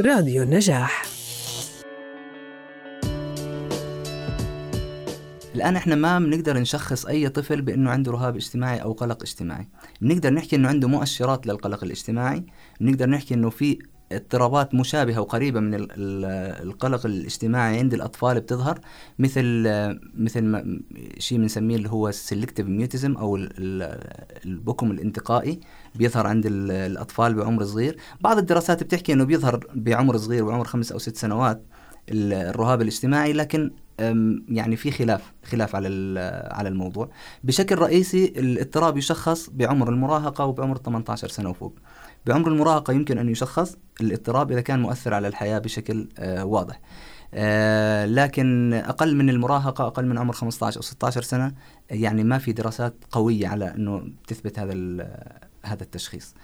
راديو النجاح. الآن إحنا ما بنقدر نشخص أي طفل بأنه عنده رهاب اجتماعي أو قلق اجتماعي. بنقدر نحكي أنه عنده مؤشرات للقلق الاجتماعي. بنقدر نحكي أنه في اضطرابات مشابهة وقريبة من القلق الاجتماعي عند الأطفال بتظهر مثل مثل شيء بنسميه اللي هو ال selective mutism أو البكم الانتقائي بيظهر عند الأطفال بعمر صغير. بعض الدراسات بتحكي إنه بيظهر بعمر صغير بعمر خمس أو ست سنوات الرهاب الاجتماعي لكن يعني في خلاف خلاف على على الموضوع. بشكل رئيسي الاضطراب يشخص بعمر المراهقة وبعمر 18 سنة وفوق. بعمر المراهقة يمكن أن يشخص الاضطراب إذا كان مؤثر على الحياة بشكل آه واضح. آه لكن أقل من المراهقة أقل من عمر 15 أو 16 سنة يعني ما في دراسات قوية على أنه تثبت هذا هذا التشخيص.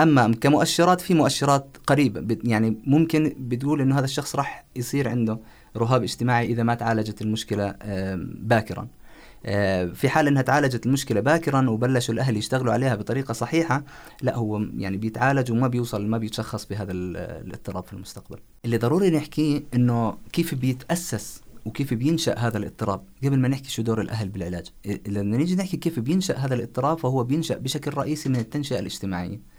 أما كمؤشرات في مؤشرات قريبة يعني ممكن بتقول إنه هذا الشخص راح يصير عنده رهاب اجتماعي إذا ما تعالجت المشكلة باكرا. آه، في حال إنها تعالجت المشكلة باكرا وبلشوا الاهل يشتغلوا عليها بطريقة صحيحة لا هو يعني بيتعالج وما بيوصل ما بيتشخص بهذا الاضطراب في المستقبل. اللي ضروري نحكيه إنه كيف بيتأسس وكيف بينشأ هذا الاضطراب. قبل ما نحكي شو دور الأهل بالعلاج لما نيجي نحكي كيف بينشأ هذا الاضطراب فهو بينشأ بشكل رئيسي من التنشئة الاجتماعية.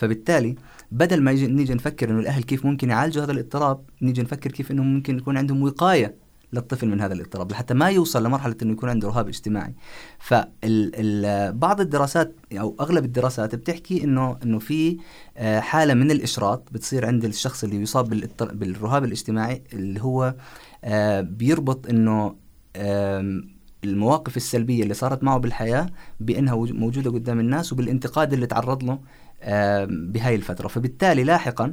فبالتالي بدل ما نيجي نفكر إنه الأهل كيف ممكن يعالجوا هذا الاضطراب نيجي نفكر كيف انه ممكن يكون عندهم وقاية للطفل من هذا الاضطراب حتى ما يوصل لمرحلة إنه يكون عنده رهاب اجتماعي. فبعض الدراسات أو أغلب الدراسات بتحكي انه إنه في آه، حالة من الإشراط بتصير عند الشخص اللي يصاب بالرهاب الاجتماعي اللي هو آه، بيربط إنه المواقف السلبية اللي صارت معه بالحياة بأنها موجودة قدام الناس وبالانتقاد اللي تعرض له بهاي الفترة. فبالتالي لاحقا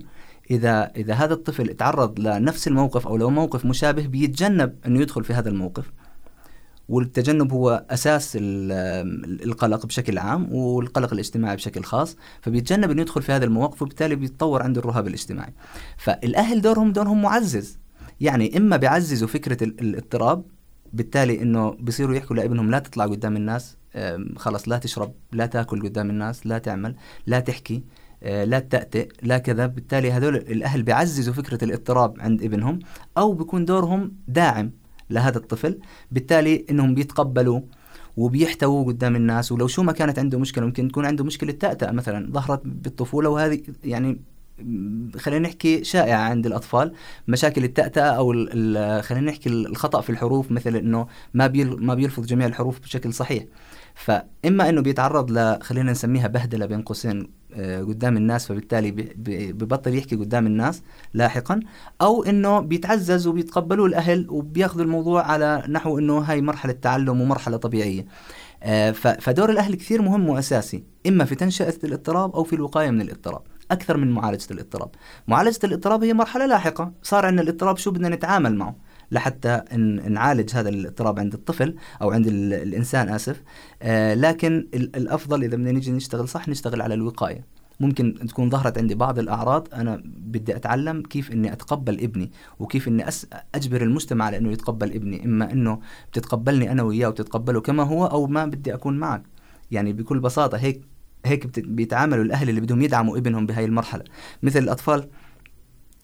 إذا إذا هذا الطفل تعرض لنفس الموقف أو لو موقف مشابه بيتجنب إنه يدخل في هذا الموقف. والتجنب هو أساس القلق بشكل عام والقلق الاجتماعي بشكل خاص. فبيتجنب إنه يدخل في هذا المواقف وبالتالي بيتطور عنده الرهاب الاجتماعي. فالأهل دورهم دورهم معزز. يعني إما بيعززوا فكرة الاضطراب بالتالي إنه بيصيروا يحكوا لابنهم لا تطلع قدام الناس خلص لا تشرب لا تاكل قدام الناس لا تعمل لا تحكي آه، لا تأتئ لا كذا. بالتالي هذول الأهل بيعززوا فكرة الاضطراب عند ابنهم أو بيكون دورهم داعم لهذا الطفل. بالتالي إنهم بيتقبلوا وبيحتووا قدام الناس. ولو شو ما كانت عنده مشكلة ممكن تكون عنده مشكلة تأتأة مثلا ظهرت بالطفولة وهذه يعني خلينا نحكي شائعة عند الأطفال. مشاكل التأتأة أو خلينا نحكي الخطأ في الحروف مثل إنه ما ما بيلفظ جميع الحروف بشكل صحيح. فإما إنه بيتعرض ل خلينا نسميها بهدلة بين قوسين آه، قدام الناس فبالتالي ببطل يحكي قدام الناس لاحقا أو إنه بيتعزز وبيتقبلوا الأهل وبياخذوا الموضوع على نحو إنه هاي مرحلة تعلم ومرحلة طبيعية. آه، فدور الأهل كثير مهم وأساسي إما في تنشئة الاضطراب أو في الوقاية من الاضطراب. أكثر من معالجة الاضطراب. معالجة الاضطراب هي مرحلة لاحقة. صار عندنا الاضطراب شو بدنا نتعامل معه؟ لحتى نعالج هذا الاضطراب عند الطفل أو عند الإنسان آسف. آه لكن الأفضل إذا بدنا نيجي نشتغل صح نشتغل على الوقاية. ممكن تكون ظهرت عندي بعض الأعراض أنا بدي أتعلم كيف إني أتقبل ابني وكيف إني أس أجبر المجتمع على إنه يتقبل ابني إما إنه بتتقبلني أنا وياه وتتقبله كما هو أو ما بدي أكون معك. يعني بكل بساطة هيك هيك بيتعاملوا الأهل اللي بدهم يدعموا ابنهم بهاي المرحلة. مثل الأطفال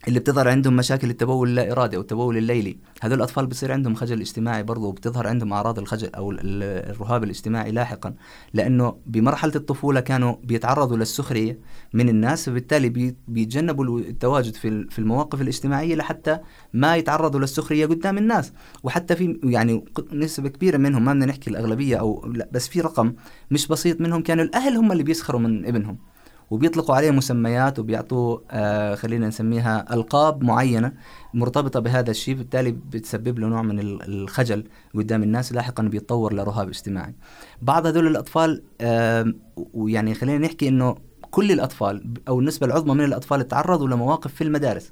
اللي بتظهر عندهم مشاكل التبول اللا ارادي أو التبول الليلي. هذول الأطفال بصير عندهم خجل اجتماعي برضه وبتظهر عندهم أعراض الخجل أو الرهاب الاجتماعي لاحقا لأنه بمرحلة الطفولة كانوا بيتعرضوا للسخرية من الناس فبالتالي بيتجنبوا التواجد في في المواقف الاجتماعية لحتى ما يتعرضوا للسخرية قدام الناس. وحتى في يعني نسبة كبيرة منهم ما بدنا نحكي الأغلبية أو لا بس في رقم مش بسيط منهم كانوا الأهل هم اللي بيسخروا من ابنهم. وبيطلقوا عليه مسميات وبيعطوا آه خلينا نسميها ألقاب معينة مرتبطة بهذا الشيء بالتالي بتسبب له نوع من الخجل قدام الناس لاحقا بيتطور لرهاب اجتماعي. بعض هذول الأطفال آه ويعني خلينا نحكي إنه كل الأطفال أو النسبة العظمى من الأطفال تعرضوا لمواقف في المدارس.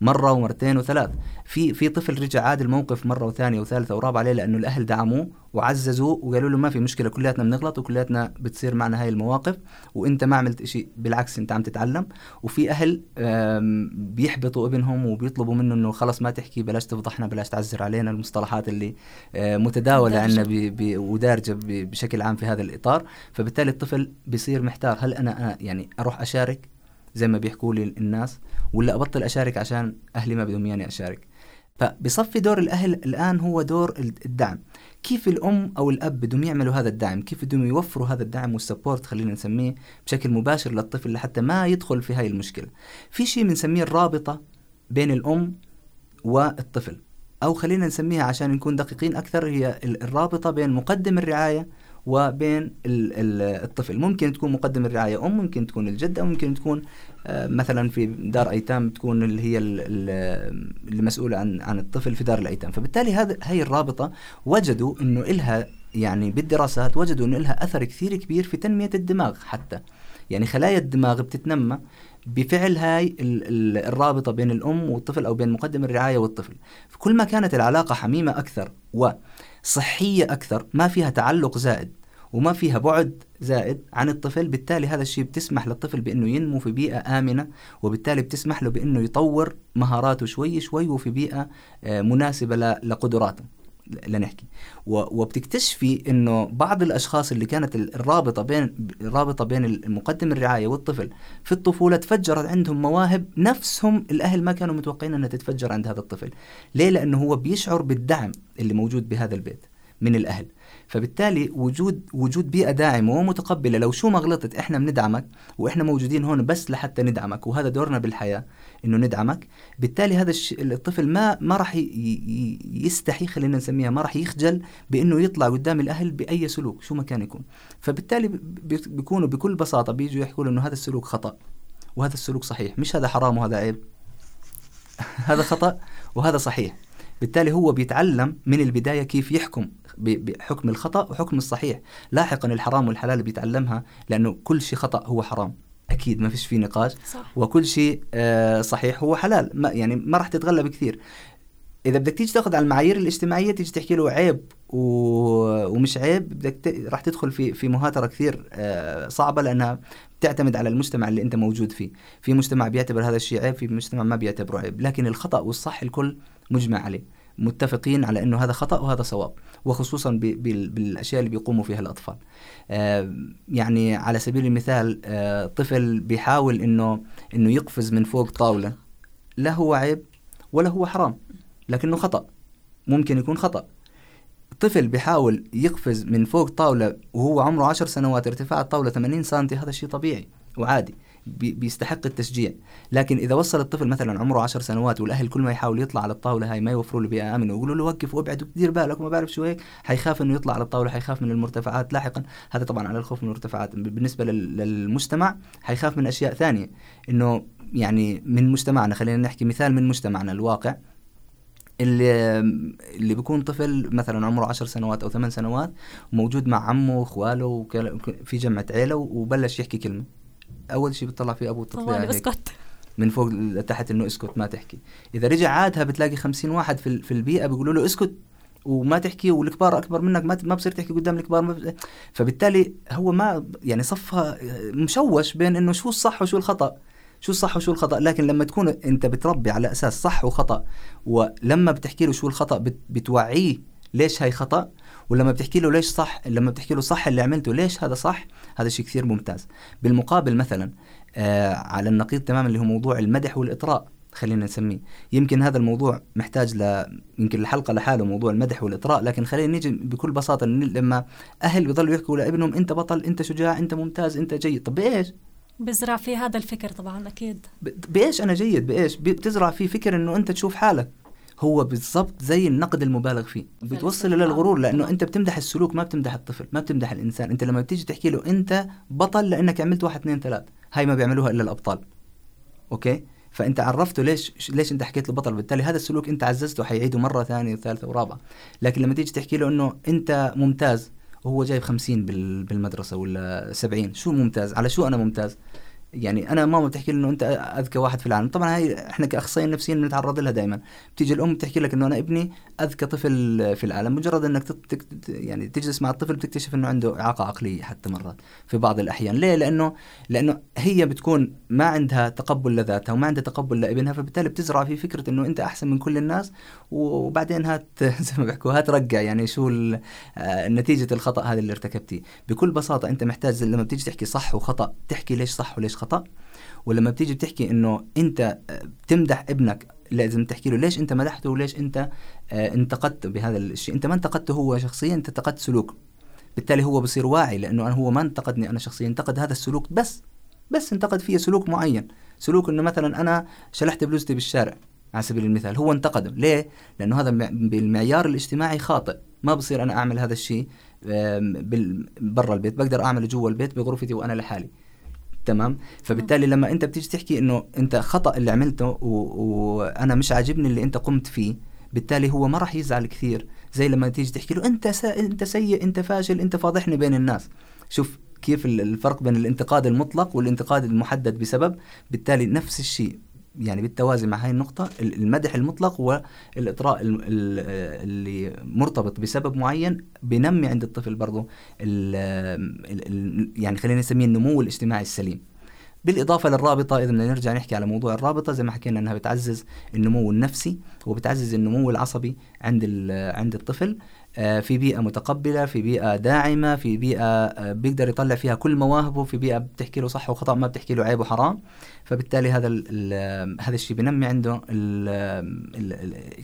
مرة ومرتين وثلاث. في في طفل رجع عاد الموقف مرة وثانية وثالثة ورابعه عليه لأنه الأهل دعموه وعززوه وقالوا له ما في مشكلة كلياتنا بنغلط وكلياتنا بتصير معنا هاي المواقف وأنت ما عملت شيء بالعكس أنت عم تتعلم. وفي أهل بيحبطوا ابنهم وبيطلبوا منه إنه خلص ما تحكي بلاش تفضحنا بلاش تعزر علينا المصطلحات اللي آه، متداولة عندنا ودارجة بشكل عام في هذا الإطار. فبالتالي الطفل بيصير محتار هل أنا, أنا يعني أروح أشارك زي ما بيحكوا لي الناس ولا أبطل أشارك عشان أهلي ما بدهم ياني أشارك. فبصفي دور الأهل الآن هو دور الدعم. كيف الأم أو الأب بدهم يعملوا هذا الدعم؟ كيف بدهم يوفروا هذا الدعم والسبورت خلينا نسميه بشكل مباشر للطفل لحتى ما يدخل في هاي المشكلة؟ في شيء بنسميه الرابطة بين الأم والطفل أو خلينا نسميها عشان نكون دقيقين أكثر هي الرابطة بين مقدم الرعاية وبين الطفل. ممكن تكون مقدم الرعاية أم ممكن تكون الجدة ممكن تكون آه، مثلا في دار أيتام تكون اللي هي المسؤولة عن عن الطفل في دار الأيتام. فبالتالي هذا هي الرابطة وجدوا أنه إلها يعني بالدراسات وجدوا أنه إلها أثر كثير كبير في تنمية الدماغ حتى. يعني خلايا الدماغ بتتنمى بفعل هاي الرابطة بين الأم والطفل أو بين مقدم الرعاية والطفل. فكل ما كانت العلاقة حميمة أكثر وصحية أكثر ما فيها تعلق زائد وما فيها بعد زائد عن الطفل بالتالي هذا الشيء بتسمح للطفل بأنه ينمو في بيئة آمنة وبالتالي بتسمح له بأنه يطور مهاراته شوي شوي وفي بيئة آه، مناسبة لقدراته. لنحكي. وبتكتشفي إنه بعض الأشخاص اللي كانت الرابطة بين الرابطة بين المقدم الرعاية والطفل في الطفولة تفجرت عندهم مواهب نفسهم الأهل ما كانوا متوقعين إنها تتفجر عند هذا الطفل. ليه؟ لأنه هو بيشعر بالدعم اللي موجود بهذا البيت. من الأهل. فبالتالي وجود وجود بيئة داعمة ومتقبلة. لو شو ما غلطت إحنا بندعمك وإحنا موجودين هون بس لحتى ندعمك وهذا دورنا بالحياة إنه ندعمك. بالتالي هذا الطفل ما ما راح يستحي خلينا نسميها ما راح يخجل بإنه يطلع قدام الأهل بأي سلوك شو ما كان يكون. فبالتالي بيكونوا بكل بساطة بيجوا يحكوا له إنه هذا السلوك خطأ وهذا السلوك صحيح. مش هذا حرام وهذا عيب. هذا خطأ وهذا صحيح. بالتالي هو بيتعلم من البداية كيف يحكم بحكم الخطأ وحكم الصحيح. لاحقا الحرام والحلال بيتعلمها لأنه كل شيء خطأ هو حرام. أكيد ما فيش فيه نقاش. صح. وكل شيء آه صحيح هو حلال. ما يعني ما راح تتغلب كثير. إذا بدك تيجي تاخذ على المعايير الاجتماعية تيجي تحكي له عيب و... ومش عيب بدك ت... راح تدخل في في مهاترة كثير آه صعبة لأنها بتعتمد على المجتمع اللي أنت موجود فيه. في مجتمع بيعتبر هذا الشيء عيب في مجتمع ما بيعتبره عيب. لكن الخطأ والصح الكل مجمع عليه. متفقين على إنه هذا خطأ وهذا صواب وخصوصا بالأشياء اللي بيقوموا فيها الأطفال. آه، يعني على سبيل المثال آه، طفل بيحاول إنه إنه يقفز من فوق طاولة لا هو عيب ولا هو حرام. لكنه خطأ. ممكن يكون خطأ. طفل بيحاول يقفز من فوق طاولة وهو عمره عشر سنوات ارتفاع الطاولة 80 سم هذا شيء طبيعي وعادي بيستحق التشجيع. لكن إذا وصل الطفل مثلا عمره 10 سنوات والأهل كل ما يحاول يطلع على الطاولة هاي ما يوفروا له بيئة آمنة ويقولوا له وقف وابعد ودير بالك وما بعرف شو هيك حيخاف إنه يطلع على الطاولة حيخاف من المرتفعات لاحقا. هذا طبعا على الخوف من المرتفعات. بالنسبة للمجتمع حيخاف من أشياء ثانية إنه يعني من مجتمعنا خلينا نحكي مثال من مجتمعنا الواقع اللي اللي بيكون طفل مثلا عمره عشر سنوات أو ثمان سنوات وموجود مع عمه واخواله في جمعة عيلة وبلش يحكي كلمة. أول شيء بتطلع فيه ابوه تطلع اسكت من فوق لتحت إنه اسكت ما تحكي. إذا رجع عادها بتلاقي خمسين واحد في, في البيئة بيقولوا له اسكت وما تحكي والكبار أكبر منك ما ما بصير تحكي قدام الكبار ما فبالتالي هو ما يعني صفها مشوش بين إنه شو الصح وشو الخطأ. شو الصح وشو الخطأ. لكن لما تكون أنت بتربي على أساس صح وخطأ ولما بتحكي له شو الخطأ بتوعيه ليش هاي خطأ ولما بتحكي له ليش صح لما بتحكي له صح اللي عملته ليش هذا صح هذا شيء كثير ممتاز. بالمقابل مثلا آه على النقيض تماما اللي هو موضوع المدح والإطراء خلينا نسميه. يمكن هذا الموضوع محتاج ل يمكن الحلقة لحاله موضوع المدح والإطراء لكن خلينا نيجي بكل بساطة لما أهل بيضلوا يحكوا لابنهم أنت بطل أنت شجاع أنت ممتاز أنت جيد. طب بإيش؟ بزرع في هذا الفكر طبعا أكيد. بإيش؟ أنا جيد بإيش؟ بتزرع فيه فكر إنه أنت تشوف حالك. هو بالضبط زي النقد المبالغ فيه. بتوصل للغرور لأنه أنت بتمدح السلوك ما بتمدح الطفل ما بتمدح الإنسان. أنت لما بتيجي تحكي له أنت بطل لأنك عملت واحد اثنين ثلاث هاي ما بيعملوها إلا الأبطال. okay؟ فأنت عرفته ليش ليش أنت حكيت له بطل. بالتالي هذا السلوك أنت عززته حيعيده مرة ثانية وثالثة ورابعة. لكن لما تيجي تحكي له إنه أنت ممتاز وهو جايب 50 بالمدرسة ولا 70 شو ممتاز؟ على شو أنا ممتاز؟ يعني أنا ماما بتحكي لي إنه أنت أذكى واحد في العالم. طبعا هاي إحنا كأخصائيين نفسيين بنتعرض لها دائما بتيجي الأم بتحكي لك إنه أنا ابني أذكى طفل في العالم مجرد إنك. يعني تجلس مع الطفل بتكتشف إنه عنده إعاقة عقلية حتى مرات في بعض الأحيان. ليه؟ لأنه لأنه هي بتكون ما عندها تقبل لذاتها وما عندها تقبل لابنها فبالتالي بتزرع في فكرة إنه أنت أحسن من كل الناس. وبعدين هات زي ما بيحكوا هات رجع يعني شو آه، نتيجة الخطأ هذا اللي ارتكبتيه. بكل بساطة أنت محتاج لما بتيجي تحكي صح وخطأ تحكي ليش صح وليش خطأ؟ ولما بتيجي بتحكي إنه أنت بتمدح ابنك لازم تحكي له ليش أنت مدحته وليش أنت آه، انتقدت بهذا الشيء؟ أنت ما انتقدته هو شخصيا أنت انتقدت سلوكه بالتالي هو بصير واعي لأنه أنا هو ما انتقدني أنا شخصيا انتقد هذا السلوك بس بس انتقد فيه سلوك معين. سلوك إنه مثلا أنا شلحت بلوزتي بالشارع على سبيل المثال. هو انتقده ليه؟ لأنه هذا بالمعيار الاجتماعي خاطئ. ما بصير أنا أعمل هذا الشيء برا البيت. بقدر أعمله جوا البيت بغرفتي وأنا لحالي. تمام؟ فبالتالي لما أنت بتيجي تحكي إنه أنت خطأ اللي عملته وأنا مش عاجبني اللي أنت قمت فيه بالتالي هو ما راح يزعل كثير. زي لما تيجي تحكي له أنت سا... أنت سيء أنت فاشل أنت فاضحني بين الناس. شوف كيف الفرق بين الانتقاد المطلق والانتقاد المحدد بسبب بالتالي نفس الشيء. يعني بالتوازي مع هاي النقطة المدح المطلق والإطراء اللي مرتبط بسبب معين بنمي عند الطفل برضه يعني خلينا نسميه النمو الاجتماعي السليم. بالإضافة للرابطة إذا بدنا نرجع نحكي على موضوع الرابطة زي ما حكينا أنها بتعزز النمو النفسي وبتعزز النمو العصبي عند عند الطفل. في بيئة متقبلة في بيئة داعمة في بيئة آه، بيقدر يطلع فيها كل مواهبه في بيئة بتحكي له صح وخطأ ما بتحكي له عيب وحرام. فبالتالي هذا هذا الشيء بنمي عنده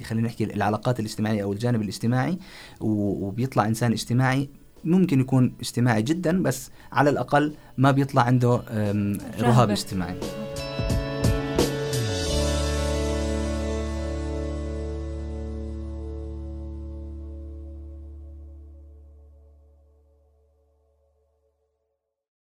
خلينا نحكي العلاقات الاجتماعية أو الجانب الاجتماعي. وبيطلع إنسان اجتماعي ممكن يكون اجتماعي جدا بس على الأقل ما بيطلع عنده رهاب اجتماعي.